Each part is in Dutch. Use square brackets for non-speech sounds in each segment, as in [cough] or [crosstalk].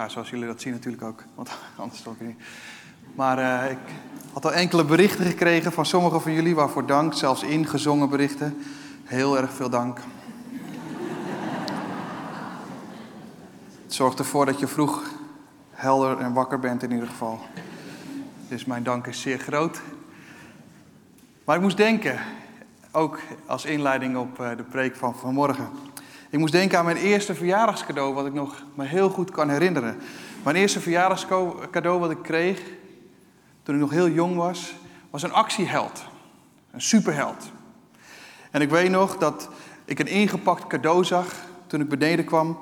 Nou, zoals jullie dat zien natuurlijk ook, want [laughs] anders ik niet. Maar eh, ik had al enkele berichten gekregen van sommigen van jullie, waarvoor dank. Zelfs ingezongen berichten. Heel erg veel dank. Het zorgt ervoor dat je vroeg helder en wakker bent in ieder geval. Dus mijn dank is zeer groot. Maar ik moest denken, ook als inleiding op eh, de preek van vanmorgen. Ik moest denken aan mijn eerste verjaardagscadeau, wat ik nog me heel goed kan herinneren. Mijn eerste verjaardagscadeau wat ik kreeg, toen ik nog heel jong was, was een actieheld. Een superheld. En ik weet nog dat ik een ingepakt cadeau zag toen ik beneden kwam.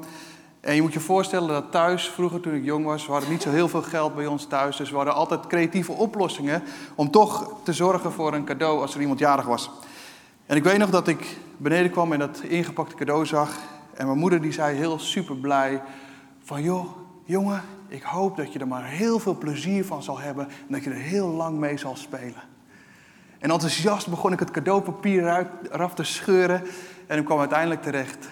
En je moet je voorstellen dat thuis, vroeger toen ik jong was, we hadden niet zo heel veel geld bij ons thuis. Dus we hadden altijd creatieve oplossingen om toch te zorgen voor een cadeau als er iemand jarig was. En ik weet nog dat ik beneden kwam en dat ingepakte cadeau zag. En mijn moeder die zei heel super blij van joh, jongen, ik hoop dat je er maar heel veel plezier van zal hebben en dat je er heel lang mee zal spelen. En enthousiast begon ik het cadeaupapier eraf te scheuren en ik kwam uiteindelijk terecht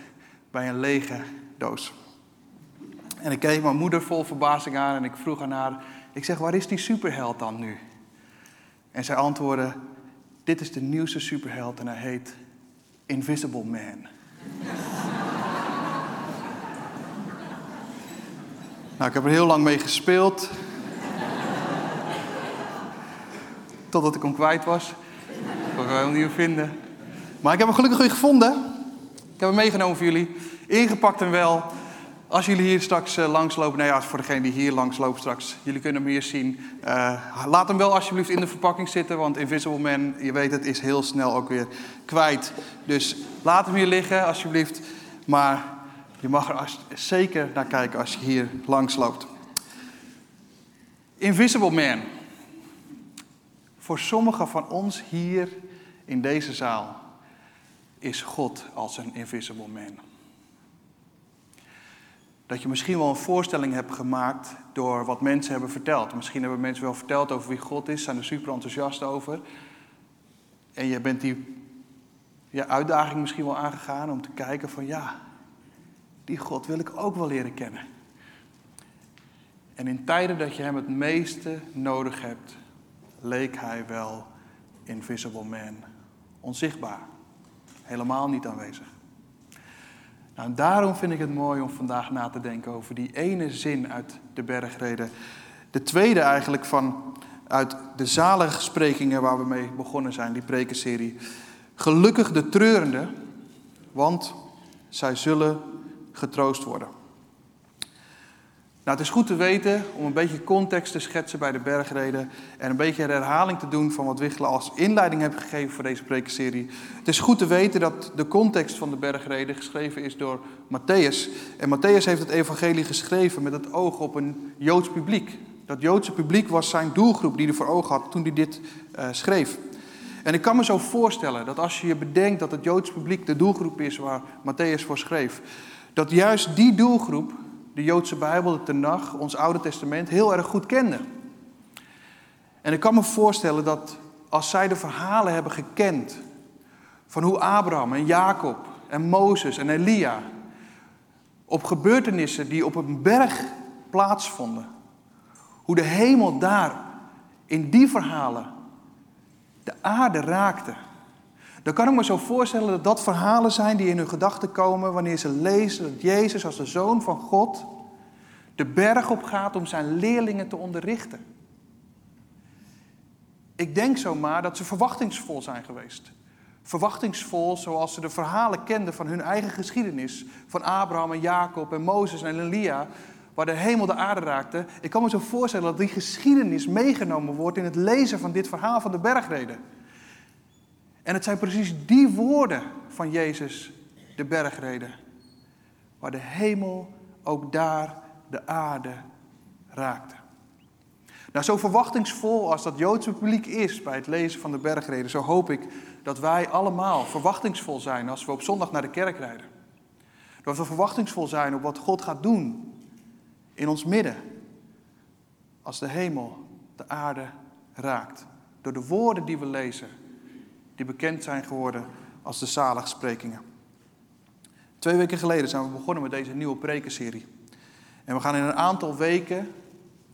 bij een lege doos. En ik keek mijn moeder vol verbazing aan en ik vroeg aan haar, ik zeg, waar is die superheld dan nu? En zij antwoordde, dit is de nieuwste superheld en hij heet Invisible Man. nou, ik heb er heel lang mee gespeeld. Totdat ik hem kwijt was. Ik kon hem niet vinden. Maar ik heb hem gelukkig weer gevonden. Ik heb hem meegenomen voor jullie. Ingepakt en wel. Als jullie hier straks uh, langslopen, nou ja, voor degene die hier langslopen straks, jullie kunnen hem hier zien. Uh, laat hem wel alsjeblieft in de verpakking zitten, want Invisible Man, je weet het, is heel snel ook weer kwijt. Dus laat hem hier liggen, alsjeblieft. Maar je mag er zeker naar kijken als je hier langsloopt. Invisible Man. Voor sommigen van ons hier in deze zaal is God als een Invisible Man dat je misschien wel een voorstelling hebt gemaakt door wat mensen hebben verteld. Misschien hebben mensen wel verteld over wie God is, zijn er super enthousiast over. En je bent die ja, uitdaging misschien wel aangegaan om te kijken van ja, die God wil ik ook wel leren kennen. En in tijden dat je hem het meeste nodig hebt, leek hij wel invisible man, onzichtbaar, helemaal niet aanwezig. Nou, daarom vind ik het mooi om vandaag na te denken over die ene zin uit de bergreden. De tweede eigenlijk van uit de zalige sprekingen waar we mee begonnen zijn, die prekenserie. Gelukkig de treurende, want zij zullen getroost worden. Nou, het is goed te weten om een beetje context te schetsen bij de bergreden en een beetje herhaling te doen van wat Wichelen als inleiding heeft gegeven voor deze prekenserie. Het is goed te weten dat de context van de bergreden geschreven is door Matthäus. En Matthäus heeft het evangelie geschreven met het oog op een Joods publiek. Dat Joodse publiek was zijn doelgroep die hij voor ogen had toen hij dit uh, schreef. En ik kan me zo voorstellen dat als je je bedenkt dat het Joods publiek de doelgroep is waar Matthäus voor schreef, dat juist die doelgroep de Joodse Bijbel, de Tenach, ons Oude Testament, heel erg goed kenden. En ik kan me voorstellen dat als zij de verhalen hebben gekend van hoe Abraham en Jacob en Mozes en Elia op gebeurtenissen die op een berg plaatsvonden, hoe de hemel daar in die verhalen de aarde raakte dan kan ik me zo voorstellen dat dat verhalen zijn die in hun gedachten komen wanneer ze lezen dat Jezus als de Zoon van God de berg op gaat om zijn leerlingen te onderrichten. Ik denk zomaar dat ze verwachtingsvol zijn geweest. Verwachtingsvol zoals ze de verhalen kenden van hun eigen geschiedenis. Van Abraham en Jacob en Mozes en Elia, waar de hemel de aarde raakte. Ik kan me zo voorstellen dat die geschiedenis meegenomen wordt in het lezen van dit verhaal van de bergreden. En het zijn precies die woorden van Jezus, de bergreden, waar de hemel ook daar de aarde raakte. Nou, zo verwachtingsvol als dat Joodse publiek is bij het lezen van de bergreden, zo hoop ik dat wij allemaal verwachtingsvol zijn als we op zondag naar de kerk rijden. Dat we verwachtingsvol zijn op wat God gaat doen in ons midden. Als de hemel de aarde raakt. Door de woorden die we lezen, die bekend zijn geworden als de zaligsprekingen. Twee weken geleden zijn we begonnen met deze nieuwe prekenserie. En we gaan in een aantal weken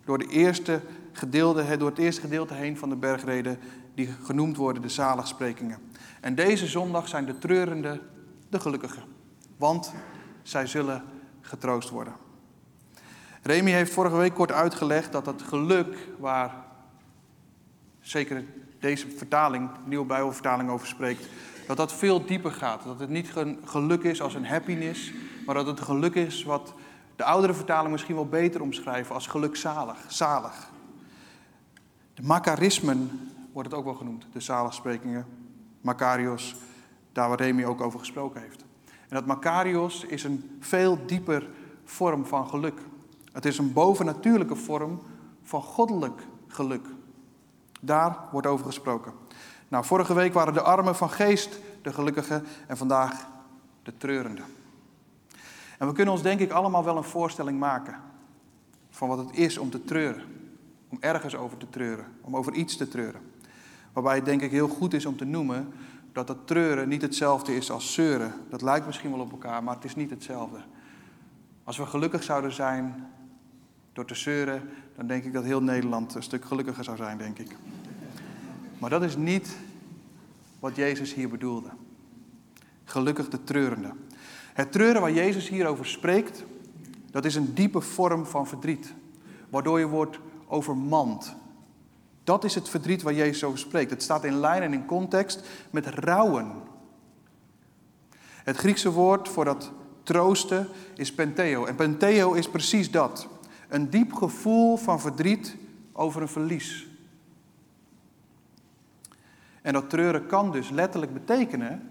door, de eerste gedeelte, door het eerste gedeelte heen van de bergreden, die genoemd worden de zaligsprekingen. En deze zondag zijn de treurende de gelukkigen, want zij zullen getroost worden. Remy heeft vorige week kort uitgelegd dat het geluk waar zeker deze vertaling, nieuwe Bijbelvertaling over spreekt, dat dat veel dieper gaat. Dat het niet geluk is als een happiness, maar dat het geluk is wat de oudere vertaling misschien wel beter omschrijven als gelukzalig, zalig. De Makarismen wordt het ook wel genoemd, de zaligsprekingen. Makarios, daar waar Remy ook over gesproken heeft. En dat Makarios is een veel dieper vorm van geluk. Het is een bovennatuurlijke vorm van goddelijk geluk. Daar wordt over gesproken. Nou, vorige week waren de armen van geest de gelukkige en vandaag de treurende. En we kunnen ons denk ik allemaal wel een voorstelling maken van wat het is om te treuren. Om ergens over te treuren, om over iets te treuren. Waarbij het denk ik heel goed is om te noemen dat dat treuren niet hetzelfde is als zeuren. Dat lijkt misschien wel op elkaar, maar het is niet hetzelfde. Als we gelukkig zouden zijn door te zeuren, dan denk ik dat heel Nederland een stuk gelukkiger zou zijn, denk ik. Maar dat is niet wat Jezus hier bedoelde. Gelukkig de treurende. Het treuren waar Jezus hier over spreekt, dat is een diepe vorm van verdriet. Waardoor je wordt overmand. Dat is het verdriet waar Jezus over spreekt. Het staat in lijn en in context met rouwen. Het Griekse woord voor dat troosten is penteo. En penteo is precies dat. Een diep gevoel van verdriet over een verlies. En dat treuren kan dus letterlijk betekenen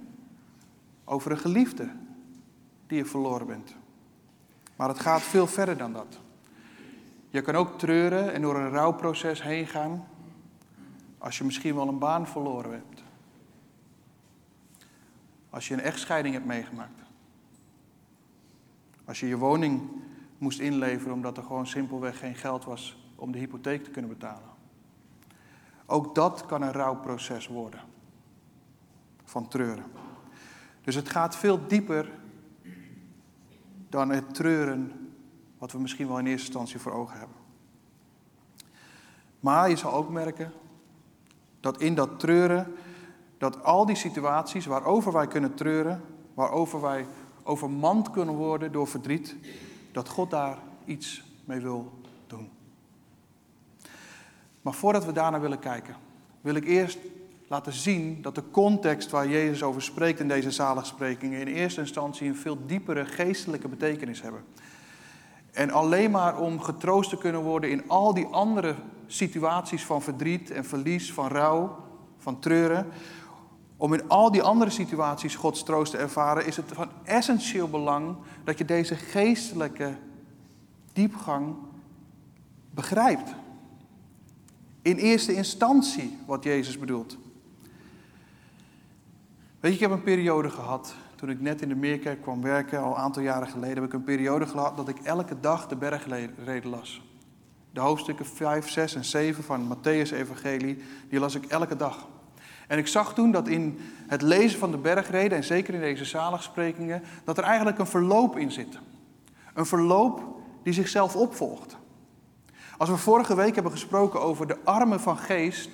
over een geliefde die je verloren bent. Maar het gaat veel verder dan dat. Je kan ook treuren en door een rouwproces heen gaan als je misschien wel een baan verloren hebt. Als je een echtscheiding hebt meegemaakt. Als je je woning moest inleveren omdat er gewoon simpelweg geen geld was om de hypotheek te kunnen betalen. Ook dat kan een rouwproces worden van treuren. Dus het gaat veel dieper dan het treuren wat we misschien wel in eerste instantie voor ogen hebben. Maar je zal ook merken dat in dat treuren, dat al die situaties waarover wij kunnen treuren, waarover wij overmand kunnen worden door verdriet, dat God daar iets mee wil doen. Maar voordat we daarnaar willen kijken, wil ik eerst laten zien dat de context waar Jezus over spreekt in deze zaligsprekingen in eerste instantie een veel diepere geestelijke betekenis hebben. En alleen maar om getroost te kunnen worden in al die andere situaties van verdriet en verlies, van rouw, van treuren, om in al die andere situaties Gods troost te ervaren, is het van essentieel belang dat je deze geestelijke diepgang begrijpt. In eerste instantie wat Jezus bedoelt. Weet je, ik heb een periode gehad, toen ik net in de Meerkerk kwam werken, al een aantal jaren geleden, heb ik een periode gehad dat ik elke dag de bergreden las. De hoofdstukken 5, 6 en 7 van Matthäus Evangelie, die las ik elke dag. En ik zag toen dat in het lezen van de bergreden, en zeker in deze zaligsprekingen, dat er eigenlijk een verloop in zit. Een verloop die zichzelf opvolgt. Als we vorige week hebben gesproken over de armen van geest,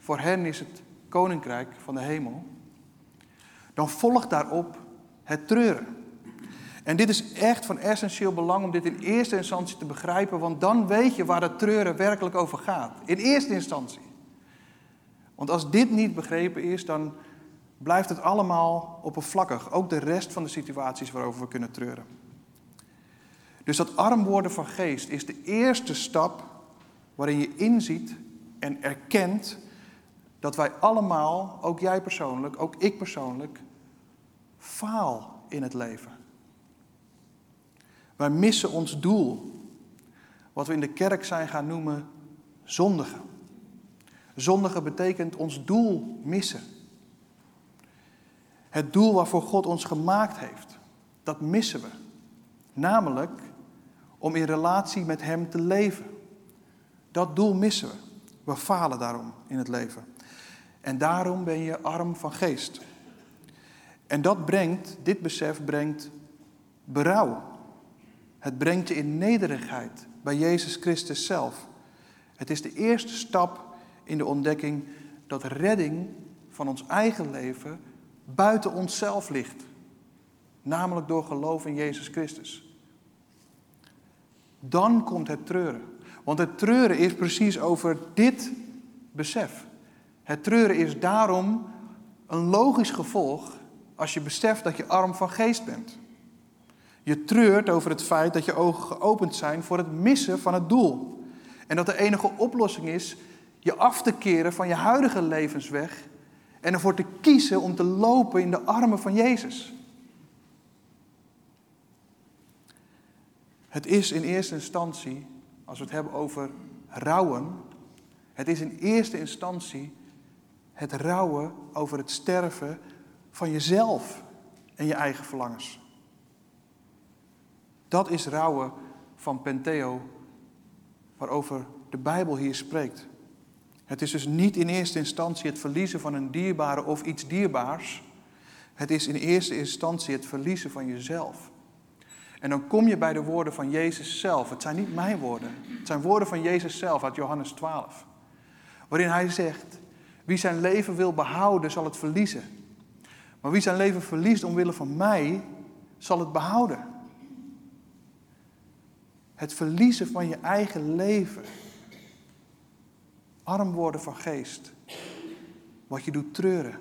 voor hen is het koninkrijk van de hemel, dan volgt daarop het treuren. En dit is echt van essentieel belang om dit in eerste instantie te begrijpen, want dan weet je waar het treuren werkelijk over gaat. In eerste instantie. Want als dit niet begrepen is, dan blijft het allemaal oppervlakkig. Ook de rest van de situaties waarover we kunnen treuren. Dus dat arm worden van geest is de eerste stap waarin je inziet en erkent dat wij allemaal, ook jij persoonlijk, ook ik persoonlijk, faal in het leven. Wij missen ons doel. wat we in de kerk zijn gaan noemen zondigen. Zondigen betekent ons doel missen. Het doel waarvoor God ons gemaakt heeft, dat missen we. Namelijk om in relatie met Hem te leven. Dat doel missen we. We falen daarom in het leven. En daarom ben je arm van geest. En dat brengt, dit besef brengt berouw. Het brengt je in nederigheid bij Jezus Christus zelf. Het is de eerste stap in de ontdekking dat redding van ons eigen leven buiten onszelf ligt. Namelijk door geloof in Jezus Christus. Dan komt het treuren. Want het treuren is precies over dit besef. Het treuren is daarom een logisch gevolg als je beseft dat je arm van geest bent. Je treurt over het feit dat je ogen geopend zijn voor het missen van het doel. En dat de enige oplossing is je af te keren van je huidige levensweg en ervoor te kiezen om te lopen in de armen van Jezus. Het is in eerste instantie, als we het hebben over rouwen, het is in eerste instantie het rouwen over het sterven van jezelf en je eigen verlangens. Dat is rouwen van Penteo, waarover de Bijbel hier spreekt. Het is dus niet in eerste instantie het verliezen van een dierbare of iets dierbaars. Het is in eerste instantie het verliezen van jezelf. En dan kom je bij de woorden van Jezus zelf. Het zijn niet mijn woorden. Het zijn woorden van Jezus zelf uit Johannes 12. Waarin hij zegt: Wie zijn leven wil behouden, zal het verliezen. Maar wie zijn leven verliest omwille van mij, zal het behouden. Het verliezen van je eigen leven. Arm worden van geest. Wat je doet treuren.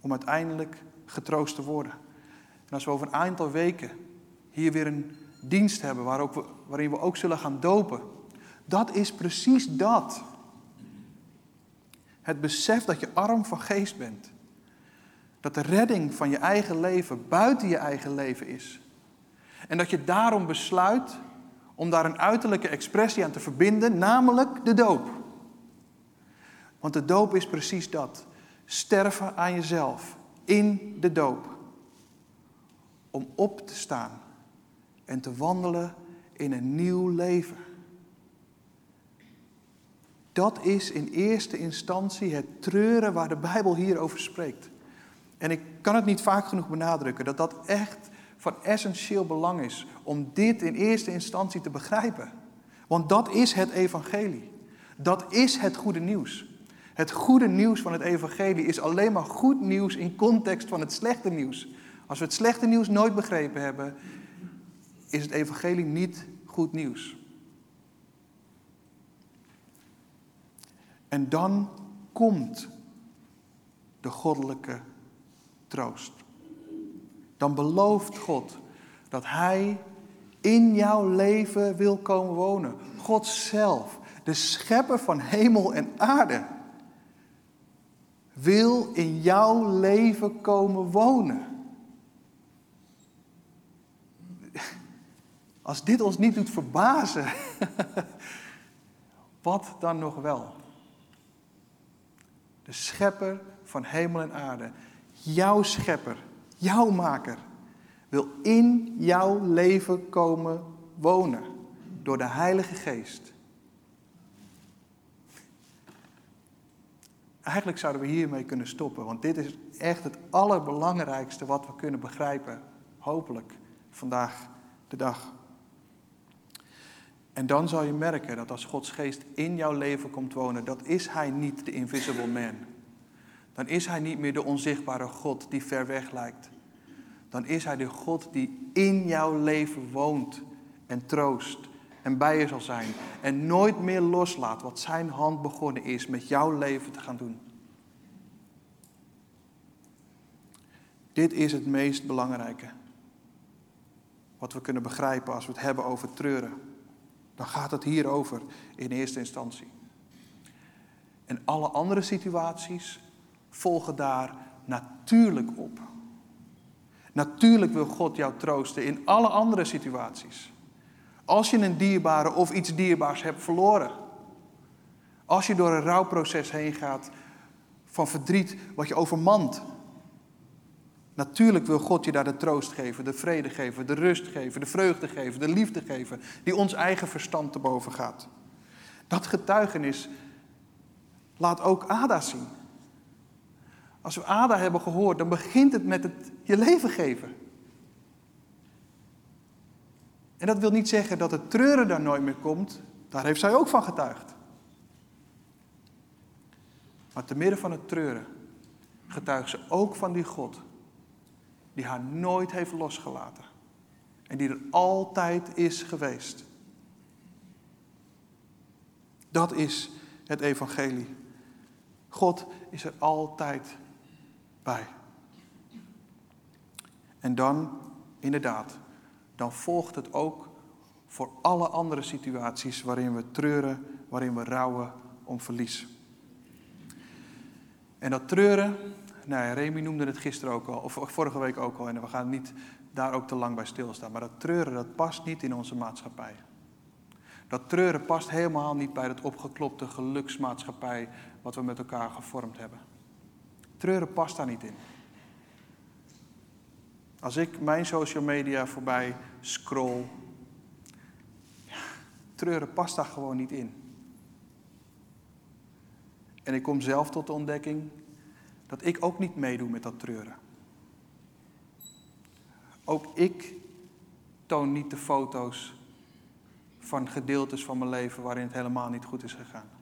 Om uiteindelijk getroost te worden. En als we over een aantal weken hier weer een dienst hebben waar ook waarin we ook zullen gaan dopen. Dat is precies dat. Het besef dat je arm van geest bent. Dat de redding van je eigen leven buiten je eigen leven is. En dat je daarom besluit om daar een uiterlijke expressie aan te verbinden, namelijk de doop. Want de doop is precies dat. Sterven aan jezelf in de doop. Om op te staan en te wandelen in een nieuw leven. Dat is in eerste instantie het treuren waar de Bijbel hier over spreekt. En ik kan het niet vaak genoeg benadrukken dat dat echt van essentieel belang is om dit in eerste instantie te begrijpen. Want dat is het evangelie. Dat is het goede nieuws. Het goede nieuws van het evangelie is alleen maar goed nieuws in context van het slechte nieuws. Als we het slechte nieuws nooit begrepen hebben, is het evangelie niet goed nieuws. En dan komt de goddelijke troost. Dan belooft God dat Hij in jouw leven wil komen wonen. God zelf, de schepper van hemel en aarde, wil in jouw leven komen wonen. Als dit ons niet doet verbazen, [laughs] wat dan nog wel? De schepper van hemel en aarde, jouw schepper, jouw maker, wil in jouw leven komen wonen door de Heilige Geest. Eigenlijk zouden we hiermee kunnen stoppen, want dit is echt het allerbelangrijkste wat we kunnen begrijpen, hopelijk vandaag de dag. En dan zal je merken dat als Gods geest in jouw leven komt wonen, dat is Hij niet de invisible man. Dan is Hij niet meer de onzichtbare God die ver weg lijkt. Dan is Hij de God die in jouw leven woont en troost en bij je zal zijn. En nooit meer loslaat wat Zijn hand begonnen is met jouw leven te gaan doen. Dit is het meest belangrijke. Wat we kunnen begrijpen als we het hebben over treuren. Dan gaat het hierover in eerste instantie. En alle andere situaties volgen daar natuurlijk op. Natuurlijk wil God jou troosten in alle andere situaties. Als je een dierbare of iets dierbaars hebt verloren. Als je door een rouwproces heen gaat van verdriet wat je overmand. Natuurlijk wil God je daar de troost geven, de vrede geven, de rust geven, de vreugde geven, de liefde geven, die ons eigen verstand te boven gaat. Dat getuigenis laat ook Ada zien. Als we Ada hebben gehoord, dan begint het met het je leven geven. En dat wil niet zeggen dat het treuren daar nooit meer komt. Daar heeft zij ook van getuigd. Maar te midden van het treuren getuigt ze ook van die God die haar nooit heeft losgelaten. En die er altijd is geweest. Dat is het evangelie. God is er altijd bij. En dan, inderdaad, dan volgt het ook voor alle andere situaties waarin we treuren, waarin we rouwen om verlies. En dat treuren, nou Remy noemde het gisteren ook al, of vorige week ook al, en we gaan niet daar ook te lang bij stilstaan. Maar dat treuren, dat past niet in onze maatschappij. Dat treuren past helemaal niet bij het opgeklopte geluksmaatschappij wat we met elkaar gevormd hebben. Treuren past daar niet in. Als ik mijn social media voorbij scroll, treuren past daar gewoon niet in. En ik kom zelf tot de ontdekking dat ik ook niet meedoe met dat treuren. Ook ik toon niet de foto's van gedeeltes van mijn leven waarin het helemaal niet goed is gegaan.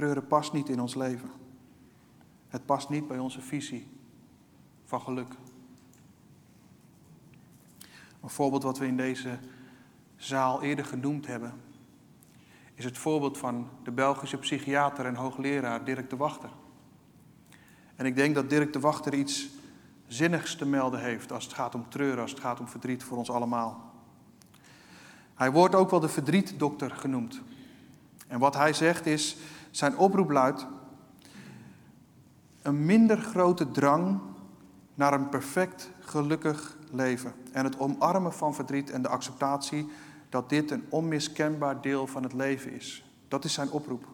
Treuren past niet in ons leven. Het past niet bij onze visie van geluk. Een voorbeeld wat we in deze zaal eerder genoemd hebben, is het voorbeeld van de Belgische psychiater en hoogleraar Dirk de Wachter. En ik denk dat Dirk de Wachter iets zinnigs te melden heeft als het gaat om treuren, als het gaat om verdriet voor ons allemaal. Hij wordt ook wel de verdrietdokter genoemd. En wat hij zegt is, zijn oproep luidt, een minder grote drang naar een perfect gelukkig leven en het omarmen van verdriet en de acceptatie dat dit een onmiskenbaar deel van het leven is. Dat is zijn oproep.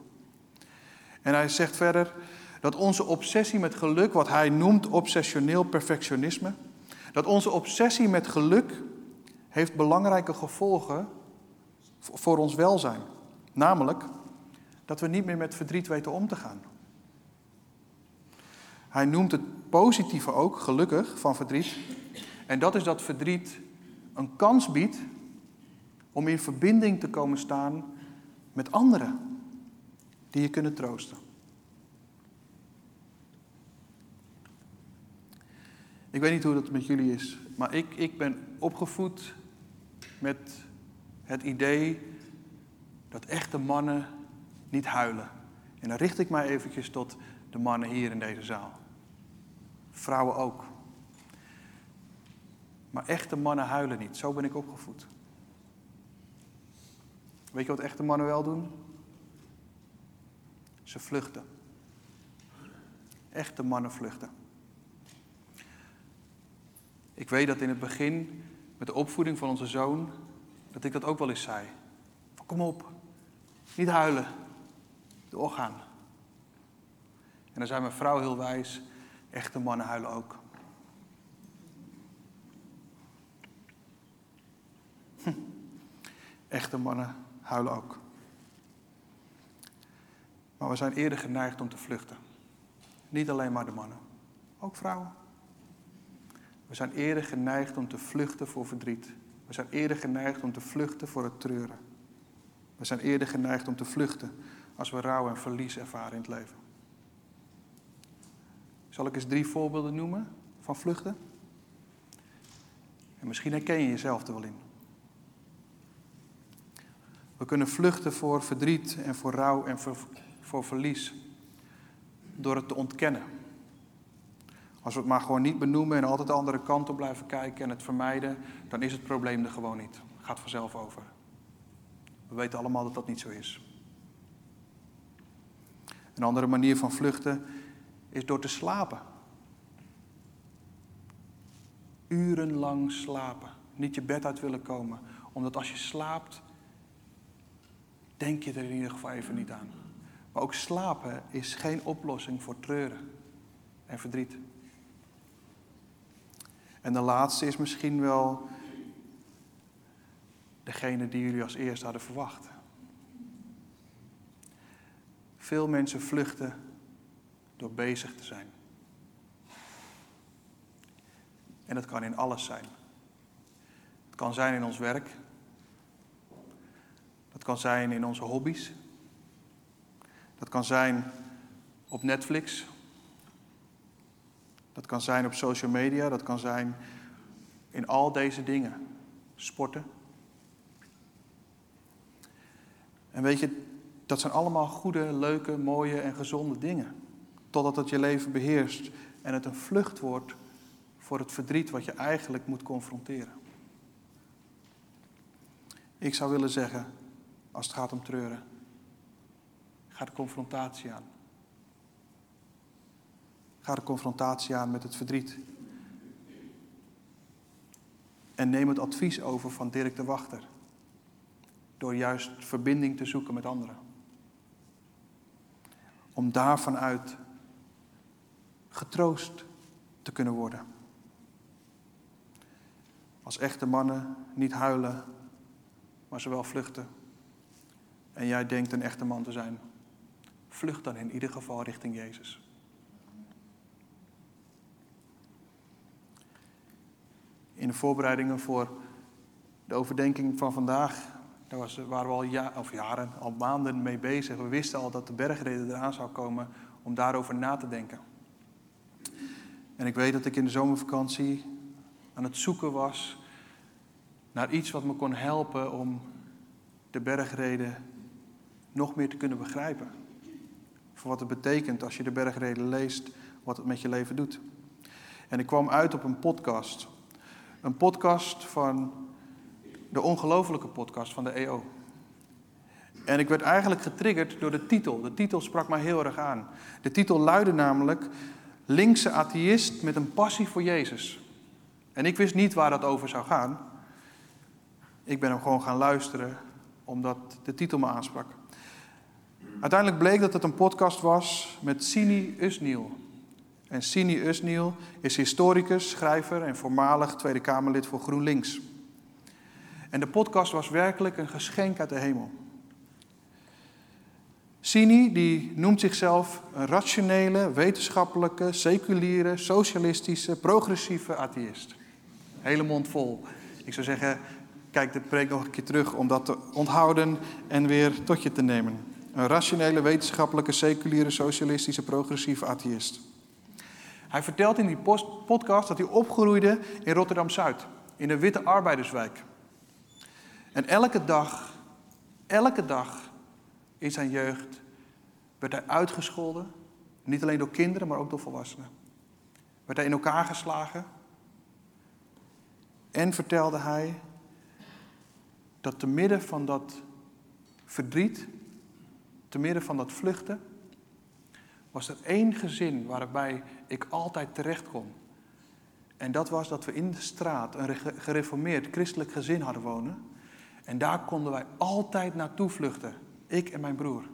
En hij zegt verder dat onze obsessie met geluk, wat hij noemt obsessioneel perfectionisme, dat onze obsessie met geluk heeft belangrijke gevolgen voor ons welzijn. Namelijk dat we niet meer met verdriet weten om te gaan. Hij noemt het positieve ook, gelukkig, van verdriet. En dat is dat verdriet een kans biedt om in verbinding te komen staan met anderen die je kunnen troosten. Ik weet niet hoe dat met jullie is, maar ik, ik ben opgevoed met het idee dat echte mannen niet huilen. En dan richt ik mij eventjes tot de mannen hier in deze zaal. Vrouwen ook. Maar echte mannen huilen niet. Zo ben ik opgevoed. Weet je wat echte mannen wel doen? Ze vluchten. Echte mannen vluchten. Ik weet dat in het begin, met de opvoeding van onze zoon, dat ik dat ook wel eens zei. Kom op, niet huilen, doorgaan. En dan zei mijn vrouw heel wijs, echte mannen huilen ook. Hm. Echte mannen huilen ook. Maar we zijn eerder geneigd om te vluchten. Niet alleen maar de mannen, ook vrouwen. We zijn eerder geneigd om te vluchten voor verdriet. We zijn eerder geneigd om te vluchten voor het treuren. We zijn eerder geneigd om te vluchten als we rouw en verlies ervaren in het leven. Zal ik eens drie voorbeelden noemen van vluchten? En misschien herken je jezelf er wel in. We kunnen vluchten voor verdriet en voor rouw en voor, verlies. Door het te ontkennen. Als we het maar gewoon niet benoemen en altijd de andere kant op blijven kijken en het vermijden, dan is het probleem er gewoon niet. Het gaat vanzelf over. We weten allemaal dat dat niet zo is. Een andere manier van vluchten is door te slapen. Urenlang slapen. niet je bed uit willen komen. Omdat als je slaapt, denk je er in ieder geval even niet aan. Maar ook slapen is geen oplossing voor treuren en verdriet. En de laatste is misschien wel degene die jullie als eerste hadden verwacht. Veel mensen vluchten door bezig te zijn. En dat kan in alles zijn. Het kan zijn in ons werk. Dat kan zijn in onze hobby's. Dat kan zijn op Netflix. Dat kan zijn op social media. Dat kan zijn in al deze dingen. Sporten. En weet je, dat zijn allemaal goede, leuke, mooie en gezonde dingen. Totdat het je leven beheerst en het een vlucht wordt voor het verdriet wat je eigenlijk moet confronteren. Ik zou willen zeggen, als het gaat om treuren, ga de confrontatie aan. Ga de confrontatie aan met het verdriet. En neem het advies over van Dirk de Wachter. Door juist verbinding te zoeken met anderen. Om daarvan uit getroost te kunnen worden. Als echte mannen niet huilen, maar ze wel vluchten. En jij denkt een echte man te zijn. Vlucht dan in ieder geval richting Jezus. In de voorbereidingen voor de overdenking van vandaag, daar was, waren we al of jaren, al maanden mee bezig. We wisten al dat de bergreden eraan zou komen om daarover na te denken. En ik weet dat ik in de zomervakantie aan het zoeken was naar iets wat me kon helpen om de bergreden nog meer te kunnen begrijpen. Voor wat het betekent als je de bergreden leest, wat het met je leven doet. En ik kwam uit op een podcast. Een podcast van de ongelofelijke podcast van de EO. En ik werd eigenlijk getriggerd door de titel. De titel sprak mij heel erg aan. De titel luidde namelijk Linkse atheïst met een passie voor Jezus. En ik wist niet waar dat over zou gaan. Ik ben hem gewoon gaan luisteren omdat de titel me aansprak. Uiteindelijk bleek dat het een podcast was met Sini Usniel. En Sini Usniel is historicus, schrijver en voormalig Tweede Kamerlid voor GroenLinks. En de podcast was werkelijk een geschenk uit de hemel. Sini die noemt zichzelf een rationele, wetenschappelijke, seculiere, socialistische, progressieve atheïst. Hele mond vol. Ik zou zeggen, kijk de preek nog een keer terug om dat te onthouden en weer tot je te nemen. Een rationele, wetenschappelijke, seculiere, socialistische, progressieve atheïst. Hij vertelt in die podcast dat hij opgroeide in Rotterdam-Zuid, in een witte arbeiderswijk. En elke dag, elke dag in zijn jeugd werd hij uitgescholden. Niet alleen door kinderen, maar ook door volwassenen. Werd hij in elkaar geslagen. En vertelde hij dat te midden van dat verdriet, te midden van dat vluchten, was er één gezin waarbij ik altijd terecht kon. En dat was dat we in de straat een gereformeerd christelijk gezin hadden wonen. En daar konden wij altijd naartoe vluchten, ik en mijn broer.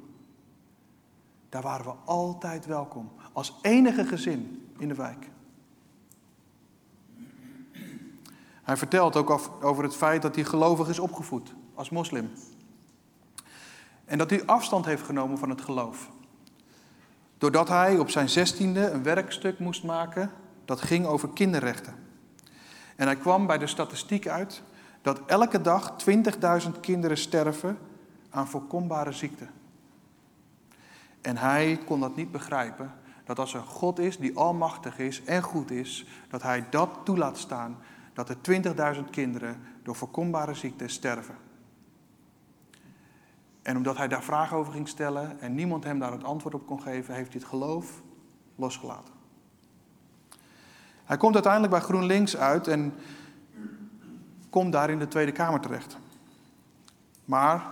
Daar waren we altijd welkom, als enige gezin in de wijk. Hij vertelt ook over het feit dat hij gelovig is opgevoed als moslim. En dat hij afstand heeft genomen van het geloof. Doordat hij op zijn zestiende een werkstuk moest maken dat ging over kinderrechten. En hij kwam bij de statistiek uit dat elke dag 20.000 kinderen sterven aan voorkombare ziekten. En hij kon dat niet begrijpen, dat als er God is die almachtig is en goed is, dat hij dat toelaat staan, dat er 20.000 kinderen door voorkombare ziekten sterven. En omdat hij daar vragen over ging stellen en niemand hem daar het antwoord op kon geven, heeft hij het geloof losgelaten. Hij komt uiteindelijk bij GroenLinks uit en komt daar in de Tweede Kamer terecht. Maar,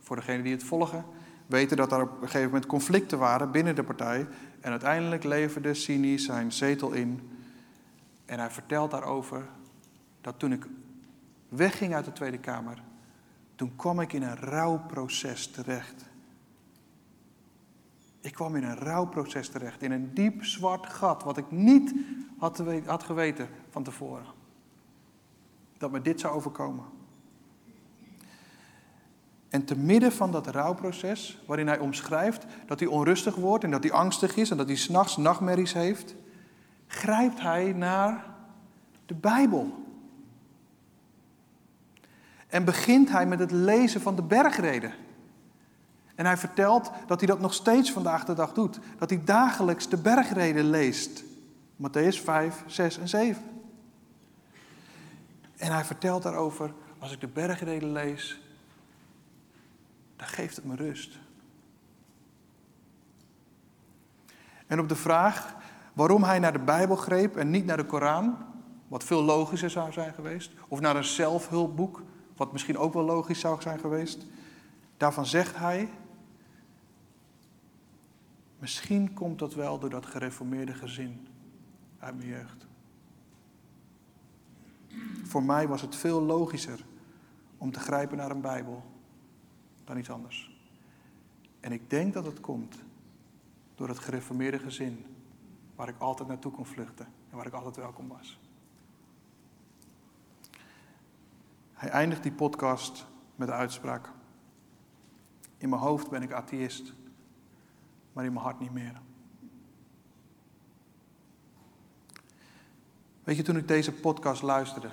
voor degenen die het volgen, weten dat er op een gegeven moment conflicten waren binnen de partij. En uiteindelijk leverde Sini zijn zetel in. En hij vertelt daarover dat toen ik wegging uit de Tweede Kamer, toen kwam ik in een rouwproces terecht. Ik kwam in een rouwproces terecht, in een diep zwart gat, wat ik niet had geweten van tevoren. Dat me dit zou overkomen. En te midden van dat rouwproces, waarin hij omschrijft dat hij onrustig wordt en dat hij angstig is en dat hij s'nachts nachtmerries heeft, grijpt hij naar de Bijbel. En begint hij met het lezen van de bergreden. En hij vertelt dat hij dat nog steeds vandaag de dag doet. Dat hij dagelijks de bergreden leest. Matthäus 5, 6 en 7. En hij vertelt daarover, als ik de bergreden lees, dan geeft het me rust. En op de vraag waarom hij naar de Bijbel greep en niet naar de Koran, wat veel logischer zou zijn geweest, of naar een zelfhulpboek, wat misschien ook wel logisch zou zijn geweest, daarvan zegt hij, misschien komt dat wel door dat gereformeerde gezin uit mijn jeugd. Voor mij was het veel logischer om te grijpen naar een Bijbel dan iets anders. En ik denk dat het komt door het gereformeerde gezin waar ik altijd naartoe kon vluchten en waar ik altijd welkom was. Hij eindigt die podcast met de uitspraak: In mijn hoofd ben ik atheïst, maar in mijn hart niet meer. Weet je, toen ik deze podcast luisterde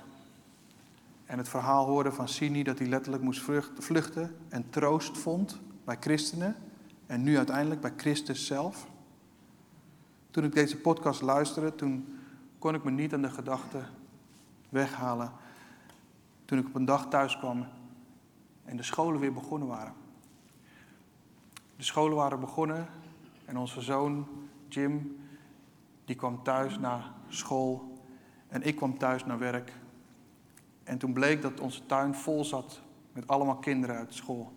en het verhaal hoorde van Sini dat hij letterlijk moest vluchten en troost vond bij christenen en nu uiteindelijk bij Christus zelf. Toen ik deze podcast luisterde, toen kon ik me niet aan de gedachte weghalen. Toen ik op een dag thuis kwam en de scholen weer begonnen waren. De scholen waren begonnen en onze zoon Jim, die kwam thuis na school en ik kwam thuis naar werk. En toen bleek dat onze tuin vol zat met allemaal kinderen uit school.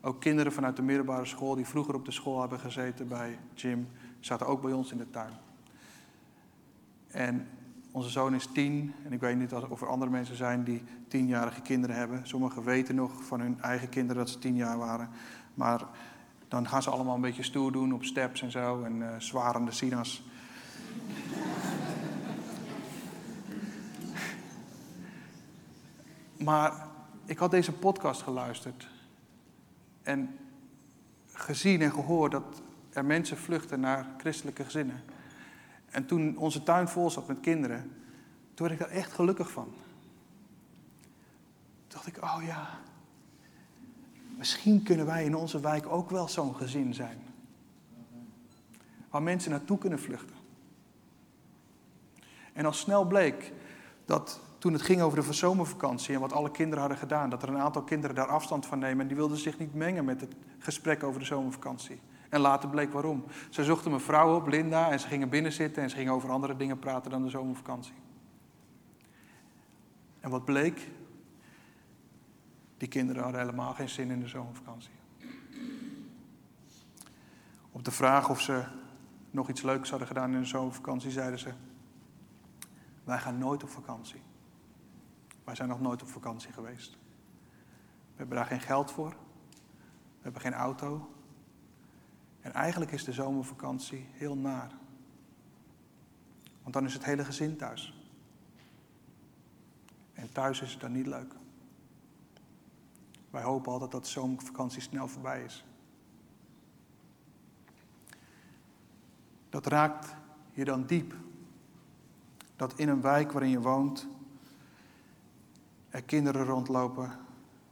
Ook kinderen vanuit de middelbare school die vroeger op de school hebben gezeten bij Jim, zaten ook bij ons in de tuin. En onze zoon is tien en ik weet niet of er andere mensen zijn die tienjarige kinderen hebben. Sommigen weten nog van hun eigen kinderen dat ze tien jaar waren. Maar dan gaan ze allemaal een beetje stoer doen op steps en zo en uh, zwarende sina's. Maar ik had deze podcast geluisterd en gezien en gehoord dat er mensen vluchten naar christelijke gezinnen. En toen onze tuin vol zat met kinderen, toen werd ik daar echt gelukkig van. Toen dacht ik, oh ja, misschien kunnen wij in onze wijk ook wel zo'n gezin zijn. Waar mensen naartoe kunnen vluchten. En al snel bleek dat toen het ging over de zomervakantie en wat alle kinderen hadden gedaan, dat er een aantal kinderen daar afstand van nemen en die wilden zich niet mengen met het gesprek over de zomervakantie. En later bleek waarom. Ze zochten een vrouw op, Linda, en ze gingen binnen zitten en ze gingen over andere dingen praten dan de zomervakantie. En wat bleek? Die kinderen hadden helemaal geen zin in de zomervakantie. Op de vraag of ze nog iets leuks hadden gedaan in de zomervakantie, zeiden ze: Wij gaan nooit op vakantie. Wij zijn nog nooit op vakantie geweest. We hebben daar geen geld voor. We hebben geen auto. En eigenlijk is de zomervakantie heel naar. Want dan is het hele gezin thuis. En thuis is het dan niet leuk. Wij hopen altijd dat de zomervakantie snel voorbij is. Dat raakt je dan diep. Dat in een wijk waarin je woont er kinderen rondlopen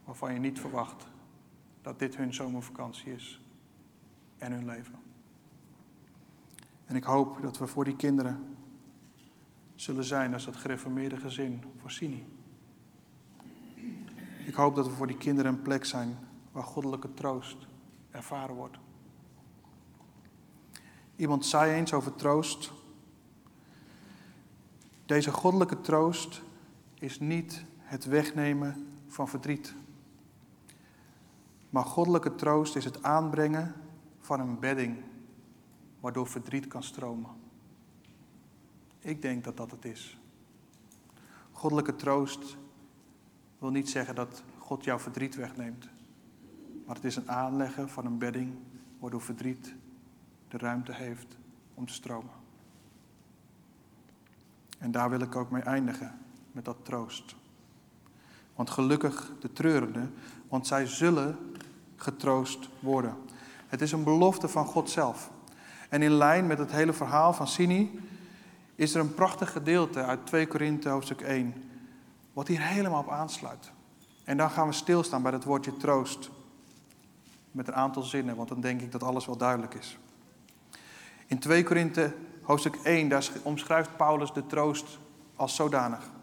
waarvan je niet verwacht dat dit hun zomervakantie is en hun leven. En ik hoop dat we voor die kinderen zullen zijn als dat gereformeerde gezin voor. Ik hoop dat we voor die kinderen een plek zijn waar goddelijke troost ervaren wordt. Iemand zei eens over troost. Deze goddelijke troost is niet het wegnemen van verdriet. Maar goddelijke troost is het aanbrengen van een bedding waardoor verdriet kan stromen. Ik denk dat dat het is. Goddelijke troost wil niet zeggen dat God jouw verdriet wegneemt. Maar het is een aanleggen van een bedding waardoor verdriet de ruimte heeft om te stromen. En daar wil ik ook mee eindigen, met dat troost. Want gelukkig de treurenden, want zij zullen getroost worden. Het is een belofte van God zelf. En in lijn met het hele verhaal van Sini is er een prachtig gedeelte uit 2 Korinthe hoofdstuk 1, wat hier helemaal op aansluit. En dan gaan we stilstaan bij het woordje troost. Met een aantal zinnen, want dan denk ik dat alles wel duidelijk is. In 2 Korinthe hoofdstuk 1, daar omschrijft Paulus de troost als zodanig.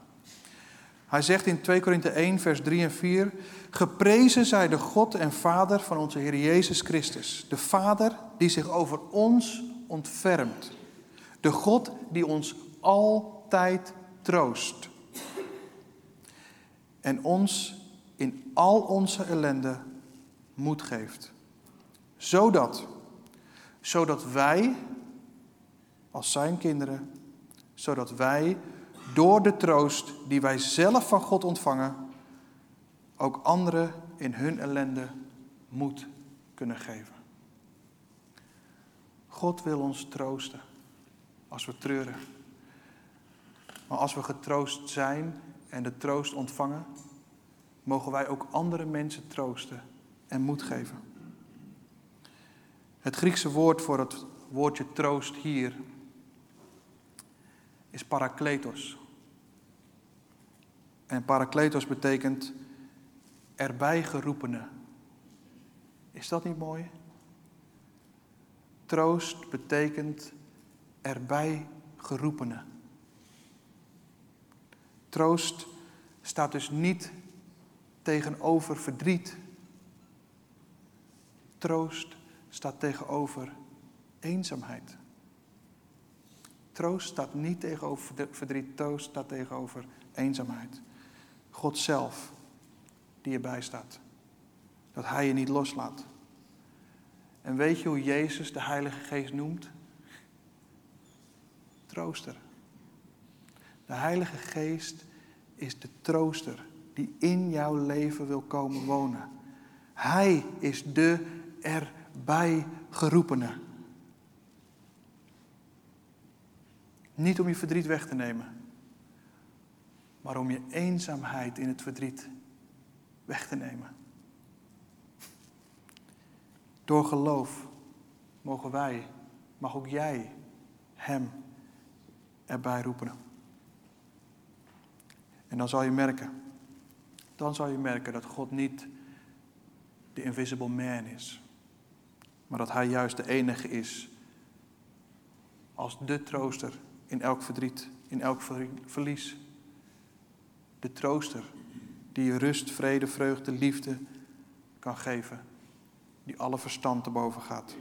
Hij zegt in 2 Korinthe 1, vers 3 en 4: Geprezen zij de God en Vader van onze Heer Jezus Christus. De Vader die zich over ons ontfermt. De God die ons altijd troost. En ons in al onze ellende moed geeft. Zodat, zodat wij, als zijn kinderen, zodat wij door de troost die wij zelf van God ontvangen, ook anderen in hun ellende moed kunnen geven. God wil ons troosten als we treuren. Maar als we getroost zijn en de troost ontvangen, mogen wij ook andere mensen troosten en moed geven. Het Griekse woord voor het woordje troost hier is parakletos. En parakletos betekent erbij geroepene. Is dat niet mooi? Troost betekent erbij geroepene. Troost staat dus niet tegenover verdriet. Troost staat tegenover eenzaamheid. Troost staat niet tegenover verdriet, troost staat tegenover eenzaamheid. God zelf die erbij staat. Dat Hij je niet loslaat. En weet je hoe Jezus de Heilige Geest noemt? Trooster. De Heilige Geest is de trooster die in jouw leven wil komen wonen. Hij is de erbij geroepene. Niet om je verdriet weg te nemen, maar om je eenzaamheid in het verdriet weg te nemen. Door geloof mogen wij, mag ook jij Hem erbij roepen. En dan zal je merken, dan zal je merken dat God niet de invisible man is, maar dat Hij juist de enige is als de trooster in elk verdriet, in elk verlies. De trooster die je rust, vrede, vreugde, liefde kan geven, die alle verstand te boven gaat.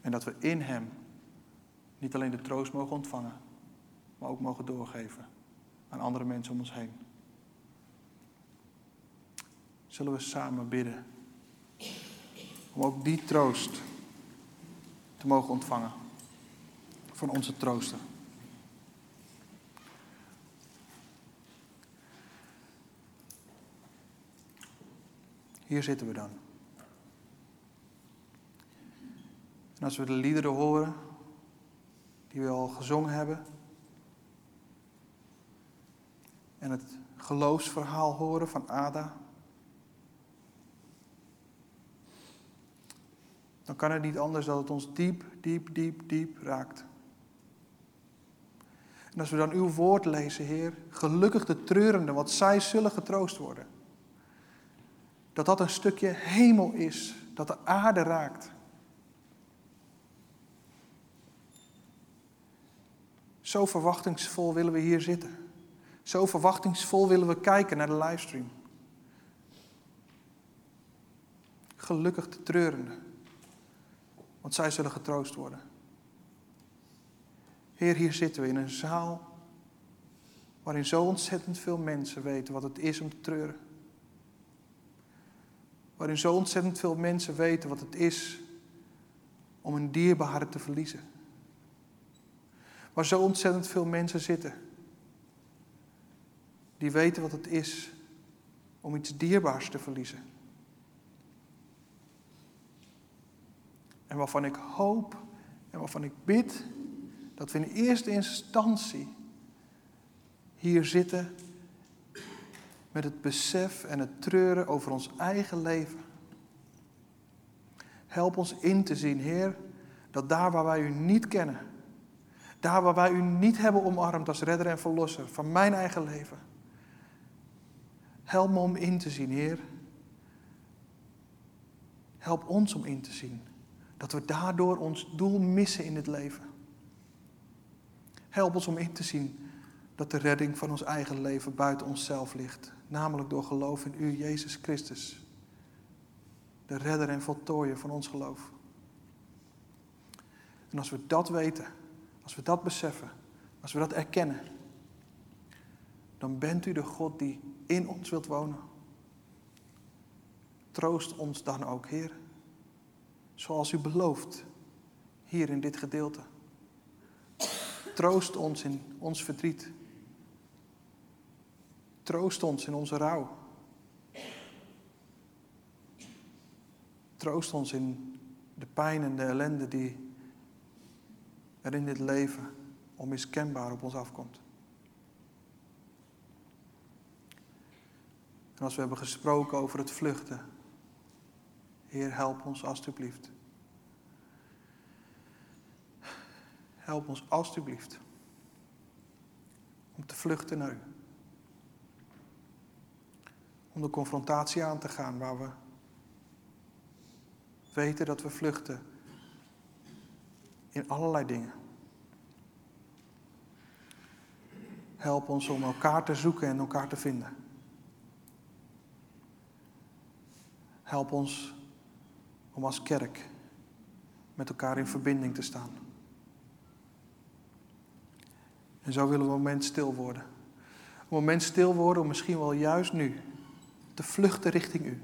En dat we in Hem niet alleen de troost mogen ontvangen, maar ook mogen doorgeven aan andere mensen om ons heen. Zullen we samen bidden om ook die troost te mogen ontvangen van onze trooster. Hier zitten we dan. En als we de liederen horen die we al gezongen hebben en het geloofsverhaal horen van Ada, dan kan het niet anders dat het ons diep, diep, diep, diep raakt. En als we dan uw woord lezen, Heer, gelukkig de treurenden, want zij zullen getroost worden. Dat dat een stukje hemel is, dat de aarde raakt. Zo verwachtingsvol willen we hier zitten. Zo verwachtingsvol willen we kijken naar de livestream. Gelukkig de treurenden, want zij zullen getroost worden. Heer, hier zitten we in een zaal waarin zo ontzettend veel mensen weten wat het is om te treuren. Waarin zo ontzettend veel mensen weten wat het is om een dierbare te verliezen. Waar zo ontzettend veel mensen zitten Die weten wat het is om iets dierbaars te verliezen. En waarvan ik hoop en waarvan ik bid dat we in eerste instantie hier zitten met het besef en het treuren over ons eigen leven. Help ons in te zien, Heer, dat daar waar wij u niet kennen, daar waar wij u niet hebben omarmd als redder en verlosser van mijn eigen leven, help me om in te zien, Heer. Help ons om in te zien dat we daardoor ons doel missen in het leven. Help ons om in te zien dat de redding van ons eigen leven buiten onszelf ligt, namelijk door geloof in U, Jezus Christus, de redder en voltooier van ons geloof. En als we dat weten, als we dat beseffen, als we dat erkennen, dan bent u de God die in ons wilt wonen. Troost ons dan ook, Heer, zoals u belooft, hier in dit gedeelte. Troost ons in ons verdriet. Troost ons in onze rouw. Troost ons in de pijn en de ellende die er in dit leven onmiskenbaar op ons afkomt. En als we hebben gesproken over het vluchten, Heer, help ons alstublieft. Help ons alstublieft om te vluchten naar U. Om de confrontatie aan te gaan waar we weten dat we vluchten in allerlei dingen. Help ons om elkaar te zoeken en elkaar te vinden. Help ons om als kerk met elkaar in verbinding te staan. En zo willen we een moment stil worden. Een moment stil worden om misschien wel juist nu te vluchten richting U.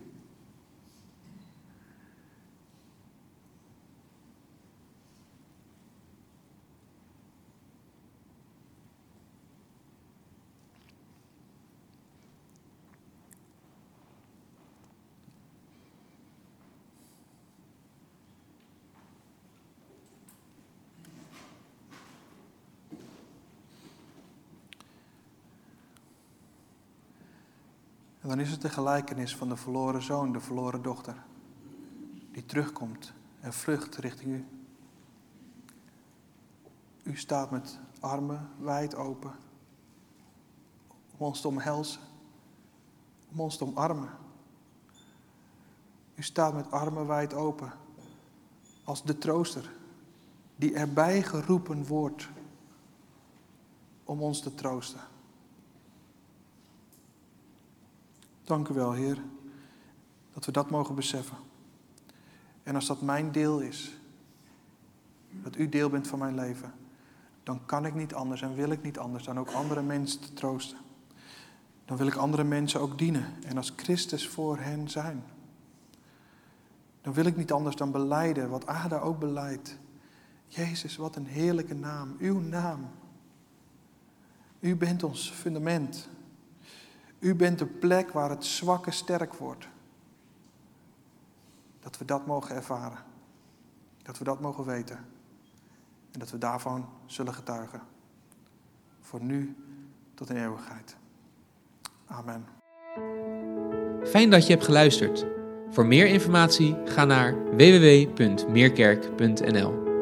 is het de gelijkenis van de verloren zoon, de verloren dochter, die terugkomt en vlucht richting u. U staat met armen wijd open om ons te omhelzen, om ons te omarmen. U staat met armen wijd open als de trooster die erbij geroepen wordt om ons te troosten. Dank u wel, Heer, dat we dat mogen beseffen. En als dat mijn deel is, dat u deel bent van mijn leven, dan kan ik niet anders en wil ik niet anders dan ook andere mensen te troosten. Dan wil ik andere mensen ook dienen en als Christus voor hen zijn. Dan wil ik niet anders dan beleiden wat Ada ook beleidt. Jezus, wat een heerlijke naam, uw naam. U bent ons fundament. U bent de plek waar het zwakke sterk wordt. Dat we dat mogen ervaren. Dat we dat mogen weten. En dat we daarvan zullen getuigen. Voor nu tot in eeuwigheid. Amen. Fijn dat je hebt geluisterd. Voor meer informatie ga naar www.meerkerk.nl.